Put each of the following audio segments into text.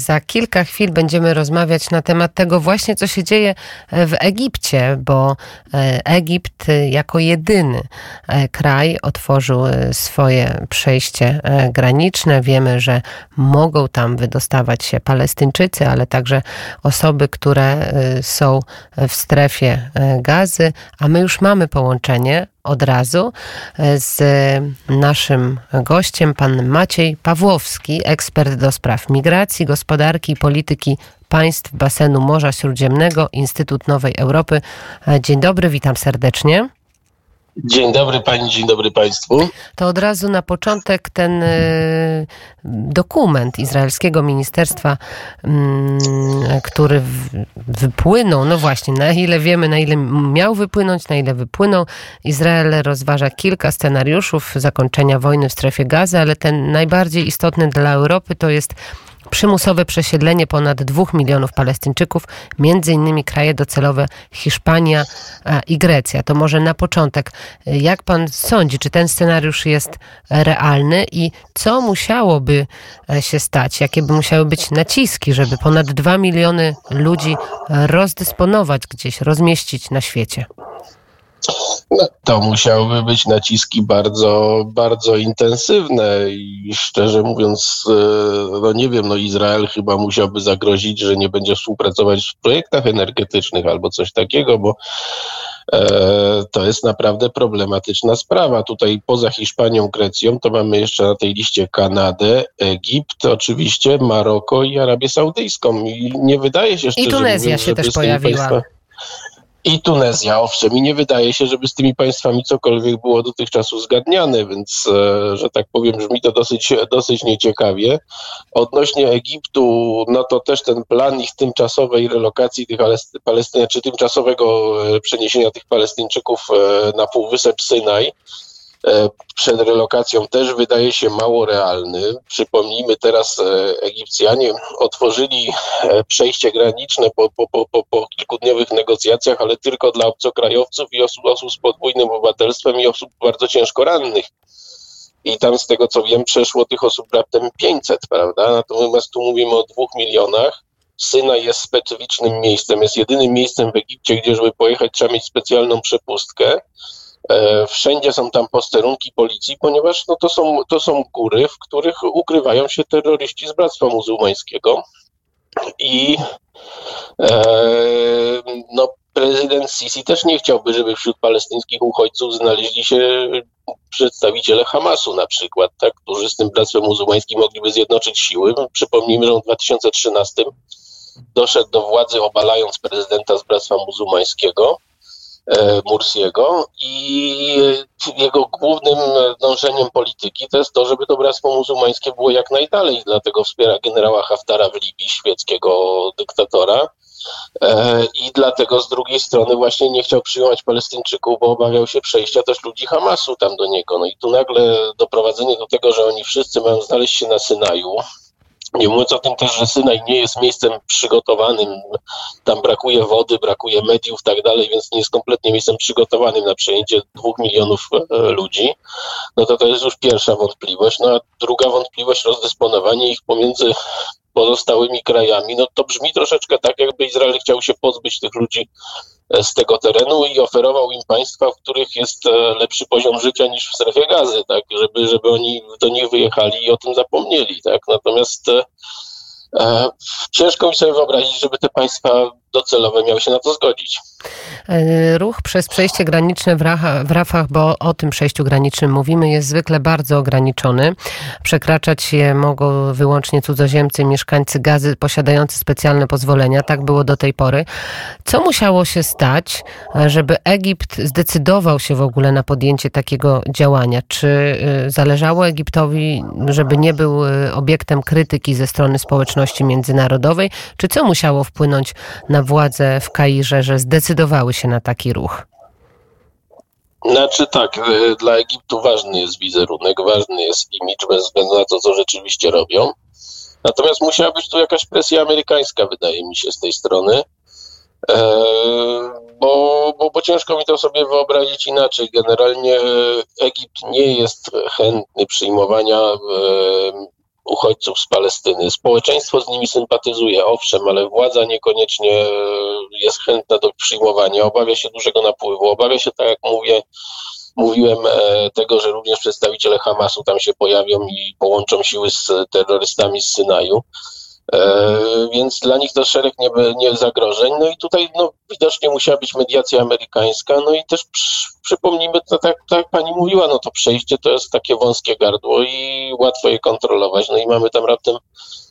Za kilka chwil będziemy rozmawiać na temat tego właśnie, co się dzieje w Egipcie, bo e, Egipt jako jedyny e, kraj otworzył e, swoje przejście graniczne. Wiemy, że mogą tam wydostawać się Palestyńczycy, ale także osoby, które są w strefie gazy, a my już mamy połączenie od razu e, z naszym gościem, pan Maciej Pawłowski, ekspert do spraw migracji, gospodarki i polityki państw basenu Morza Śródziemnego, Instytut Nowej Europy. E, dzień dobry, witam serdecznie. Dzień dobry Pani, dzień dobry Państwu. To od razu na początek ten y, dokument izraelskiego ministerstwa, mm, który wypłynął, no właśnie, na ile wiemy, na ile miał wypłynąć, na ile wypłynął. Izrael rozważa kilka scenariuszów zakończenia wojny w strefie gazy, ale ten najbardziej istotny dla Europy to jest przymusowe przesiedlenie ponad dwóch milionów Palestyńczyków, między innymi kraje docelowe Hiszpania i Grecja. To może na początek, jak pan sądzi, czy ten scenariusz jest realny i co musiałoby e, się stać, jakie by musiały być naciski, żeby ponad dwa miliony ludzi rozdysponować gdzieś, rozmieścić na świecie? No, to musiałyby być naciski bardzo, bardzo intensywne i szczerze mówiąc, e, no nie wiem, no Izrael chyba musiałby zagrozić, że nie będzie współpracować w projektach energetycznych albo coś takiego, bo e, to jest naprawdę problematyczna sprawa. Tutaj poza Hiszpanią, Grecją to mamy jeszcze na tej liście Kanadę, Egipt, oczywiście Maroko i Arabię Saudyjską. I nie wydaje się szczerze I Tunezja mówiąc, się też pojawiła. Państwa i Tunezja, owszem, i nie wydaje się, żeby z tymi państwami cokolwiek było dotychczas uzgadniane, więc, e, że tak powiem, brzmi to dosyć, dosyć nieciekawie. Odnośnie Egiptu, no to też ten plan ich tymczasowej relokacji tych Palestyn, czy tymczasowego e, przeniesienia tych Palestyńczyków e, na Półwysep Synaj, przed relokacją też wydaje się mało realny. Przypomnijmy teraz, e, Egipcjanie otworzyli e, przejście graniczne po, po, po, po, po kilkudniowych negocjacjach, ale tylko dla obcokrajowców i osób, osób z podwójnym obywatelstwem i osób bardzo ciężko rannych. I tam z tego co wiem, przeszło tych osób raptem 500, prawda? Natomiast tu mówimy o dwóch milionach. Syna jest specyficznym miejscem, jest jedynym miejscem w Egipcie, gdzie, żeby pojechać, trzeba mieć specjalną przepustkę. E, wszędzie są tam posterunki policji, ponieważ no, to, są, to są góry, w których ukrywają się terroryści z Bractwa Muzułmańskiego. I e, no, prezydent Sisi też nie chciałby, żeby wśród palestyńskich uchodźców znaleźli się przedstawiciele Hamasu na przykład, tak, którzy z tym Bractwem Muzułmańskim mogliby zjednoczyć siły. Przypomnijmy, że w 2013 doszedł do władzy obalając prezydenta z Bractwa Muzułmańskiego Mursiego i jego głównym dążeniem polityki to jest to, żeby to bractwo muzułmańskie było jak najdalej, dlatego wspiera generała Haftara w Libii, świeckiego dyktatora. E, I dlatego z drugiej strony właśnie nie chciał przyjąć Palestyńczyków, bo obawiał się przejścia też ludzi Hamasu tam do niego. No i tu nagle doprowadzenie do tego, że oni wszyscy mają znaleźć się na Synaju, nie mówiąc o tym też, że Synaj nie jest miejscem przygotowanym, tam brakuje wody, brakuje mediów i tak dalej, więc nie jest kompletnie miejscem przygotowanym na przejęcie dwóch milionów e, ludzi, no to to jest już pierwsza wątpliwość. No a druga wątpliwość, rozdysponowanie ich pomiędzy pozostałymi krajami, no to brzmi troszeczkę tak, jakby Izrael chciał się pozbyć tych ludzi e, z tego terenu i oferował im państwa, w których jest e, lepszy poziom życia niż w strefie gazy, tak, żeby, żeby oni do nich wyjechali i o tym zapomnieli, tak. Natomiast ciężko mi sobie wyobrazić, żeby te państwa docelowe miały się na to zgodzić. Ruch przez przejście graniczne w, Racha, w Rafach, bo o tym przejściu granicznym mówimy, jest zwykle bardzo ograniczony. Przekraczać je mogą wyłącznie cudzoziemcy, mieszkańcy gazy posiadający specjalne pozwolenia. Tak było do tej pory. Co musiało się stać, żeby Egipt zdecydował się w ogóle na podjęcie takiego działania? Czy y, zależało Egiptowi, żeby nie był y, obiektem krytyki ze strony społeczności międzynarodowej? Czy co musiało wpłynąć na władze w Kairze, że zdecydowały się na taki ruch? Znaczy tak, e, dla Egiptu ważny jest wizerunek, ważny jest imidż bez względu na to, co rzeczywiście robią. Natomiast musiała być tu jakaś presja amerykańska, wydaje mi się, z tej strony. E, bo, bo, bo ciężko mi to sobie wyobrazić inaczej. Generalnie Egipt nie jest chętny przyjmowania uchodźców z Palestyny. Społeczeństwo z nimi sympatyzuje, owszem, ale władza niekoniecznie jest chętna do przyjmowania, obawia się dużego napływu, obawia się, tak jak mówię, mówiłem, e, tego, że również przedstawiciele Hamasu tam się pojawią i połączą siły z terrorystami z Synaju. E, więc dla nich to szereg nie, nie zagrożeń. No i tutaj no, widocznie musiała być mediacja amerykańska. No i też przy, przypomnijmy, to, tak, tak jak pani mówiła, no to przejście to jest takie wąskie gardło i łatwo je kontrolować. No i mamy tam raptem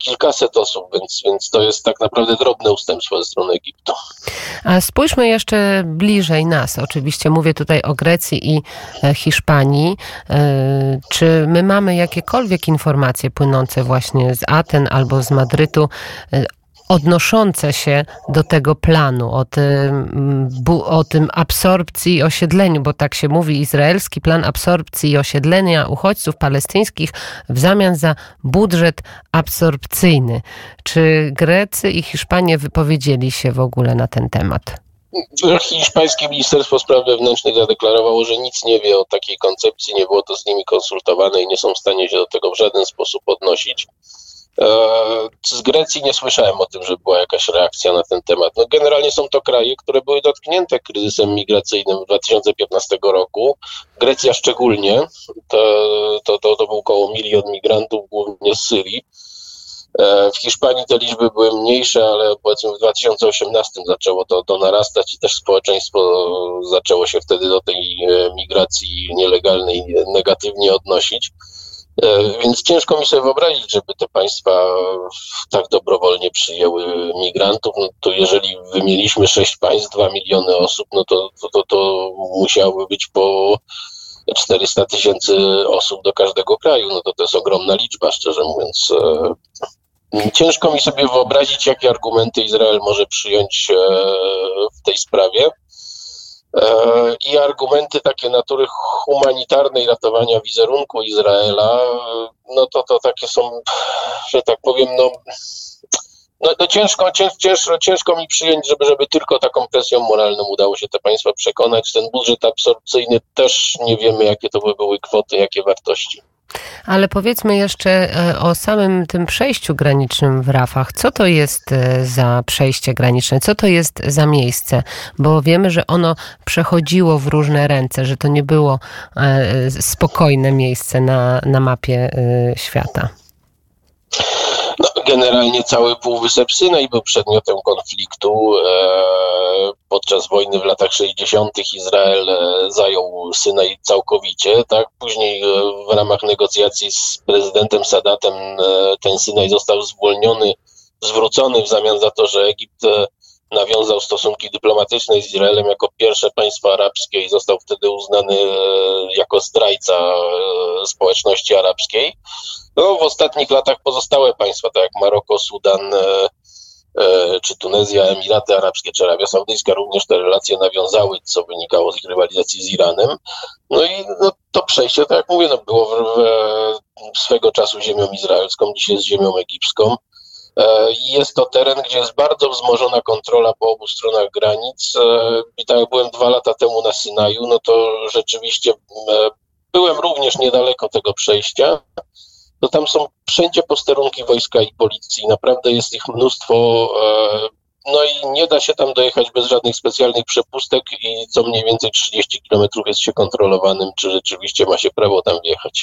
kilkaset osób, więc, więc to jest tak naprawdę drobne ustępstwo ze strony Egiptu. A spójrzmy jeszcze bliżej nas. Oczywiście mówię tutaj o Grecji i e, Hiszpanii. E, czy my mamy jakiekolwiek informacje płynące właśnie z Aten albo z Madrytu e, odnoszące się do tego planu, o tym, o tym absorpcji i osiedleniu, bo tak się mówi, izraelski plan absorpcji i osiedlenia uchodźców palestyńskich w zamian za budżet absorpcyjny. Czy Grecy i Hiszpanie wypowiedzieli się w ogóle na ten temat? Hiszpańskie Ministerstwo Spraw Wewnętrznych zadeklarowało, że nic nie wie o takiej koncepcji, nie było to z nimi konsultowane i nie są w stanie się do tego w żaden sposób odnosić. E, z Grecji nie słyszałem o tym, że była jakaś reakcja na ten temat. No generalnie są to kraje, które były dotknięte kryzysem migracyjnym w 2015 roku. Grecja szczególnie, to, to, to, to był około milion migrantów, głównie z Syrii. E, w Hiszpanii te liczby były mniejsze, ale powiedzmy w 2018 zaczęło to, to narastać i też społeczeństwo zaczęło się wtedy do tej e, migracji nielegalnej negatywnie odnosić. E, więc ciężko mi sobie wyobrazić, żeby te państwa tak dobrowolnie przyjęły migrantów. No to jeżeli wymieniliśmy sześć państw, dwa miliony osób, no to, to, to, to musiałoby być po 400 tysięcy osób do każdego kraju. No to to jest ogromna liczba, szczerze mówiąc. E, ciężko mi sobie wyobrazić, jakie argumenty Izrael może przyjąć e, w tej sprawie. E, i argumenty takie natury humanitarnej ratowania wizerunku Izraela, no to, to takie są, że tak powiem, no, no, no ciężko, ciężko, ciężko mi przyjąć, żeby, żeby tylko taką presją moralną udało się te państwa przekonać. Ten budżet absorpcyjny też nie wiemy, jakie to by były kwoty, jakie wartości. Ale powiedzmy jeszcze e, o samym tym przejściu granicznym w Rafach. Co to jest e, za przejście graniczne? Co to jest za miejsce? Bo wiemy, że ono przechodziło w różne ręce, że to nie było e, spokojne miejsce na, na mapie świata. No, generalnie cały Półwysep Synaj był przedmiotem konfliktu. E, podczas wojny w latach 60. Izrael e, zajął Synaj całkowicie. Tak? Później e, w ramach negocjacji z prezydentem Sadatem ten Synaj został zwolniony, zwrócony w zamian za to, że Egipt nawiązał stosunki dyplomatyczne z Izraelem jako pierwsze państwo arabskie i został wtedy uznany jako zdrajca społeczności arabskiej. No, w ostatnich latach pozostałe państwa, tak jak Maroko, Sudan, e, e, czy Tunezja, Emiraty Arabskie, czy Arabia Saudyjska również te relacje nawiązały, co wynikało z ich rywalizacji z Iranem. No i no, to przejście, tak jak mówię, no, było w, w, swego czasu ziemią izraelską, dzisiaj jest ziemią egipską. E, jest to teren, gdzie jest bardzo wzmożona kontrola po obu stronach granic. I tak jak byłem dwa lata temu na Synaju, no to rzeczywiście byłem również niedaleko tego przejścia to tam są wszędzie posterunki wojska i policji. Naprawdę jest ich mnóstwo. No i nie da się tam dojechać bez żadnych specjalnych przepustek i co mniej więcej 30 kilometrów jest się kontrolowanym, czy rzeczywiście ma się prawo tam wjechać.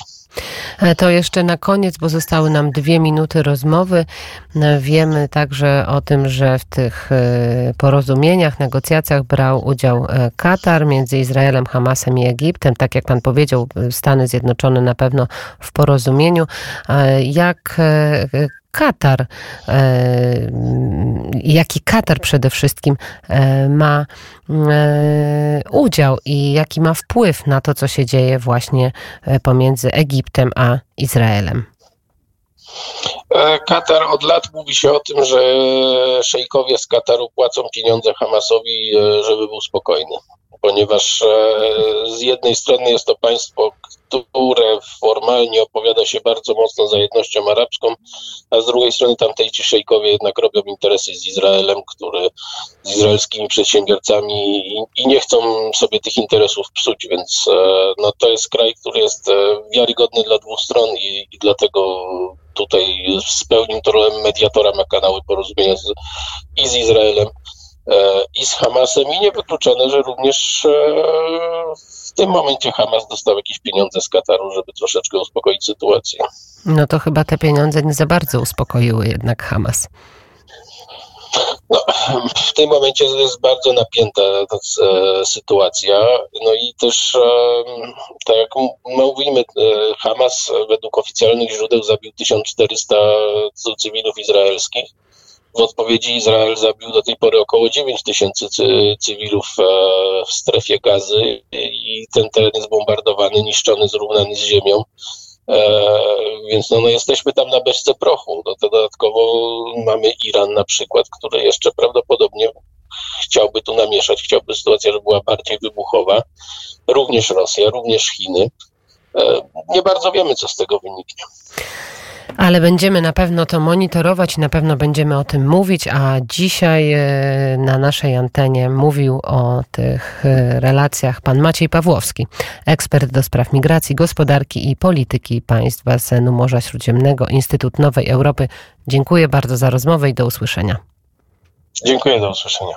E, to jeszcze na koniec, bo zostały nam dwie minuty rozmowy. E, wiemy także o tym, że w tych e, porozumieniach, negocjacjach brał udział Katar między Izraelem, Hamasem i Egiptem. Tak jak pan powiedział, Stany Zjednoczone na pewno w porozumieniu. Jak Katar, e, jaki Katar przede wszystkim e, ma e, udział i jaki ma wpływ na to, co się dzieje właśnie pomiędzy Egiptem a Izraelem. Katar od lat mówi się o tym, że szejkowie z Kataru płacą pieniądze Hamasowi, żeby był spokojny ponieważ z jednej strony jest to państwo, które formalnie opowiada się bardzo mocno za jednością arabską, a z drugiej strony tamtejsi szejkowie jednak robią interesy z Izraelem, który z izraelskimi przedsiębiorcami i nie chcą sobie tych interesów psuć, więc e, no, to jest kraj, który jest e, wiarygodny dla dwóch stron i, i dlatego tutaj spełnił to rolę mediatora, ma kanały porozumienia z, i z Izraelem, i z Hamasem i niewykluczone, że również tym momencie Hamas dostał jakieś pieniądze z Kataru, żeby troszeczkę uspokoić sytuację. No to chyba te pieniądze nie za bardzo uspokoiły jednak Hamas. No, w tym momencie jest bardzo napięta ta sytuacja. No i też, tak jak mówimy, Hamas według oficjalnych źródeł zabił 1400 cywilów izraelskich. W odpowiedzi Izrael zabił do tej pory około 9 tysięcy cywilów w strefie gazy i ten teren jest bombardowany, niszczony, zrównany z ziemią. Więc no, no jesteśmy tam na beczce prochu. No dodatkowo mamy Iran na przykład, który jeszcze prawdopodobnie chciałby tu namieszać, chciałby sytuacja, żeby była bardziej wybuchowa. Również Rosja, również Chiny. Nie bardzo wiemy, co z tego wyniknie. Ale będziemy na pewno to monitorować na pewno będziemy o tym mówić, a dzisiaj na naszej antenie mówił o tych relacjach pan Maciej Pawłowski, ekspert do spraw migracji, gospodarki i polityki państw basenu Morza Śródziemnego, Instytut Nowej Europy. Dziękuję bardzo za rozmowę i do usłyszenia. Dziękuję, do usłyszenia.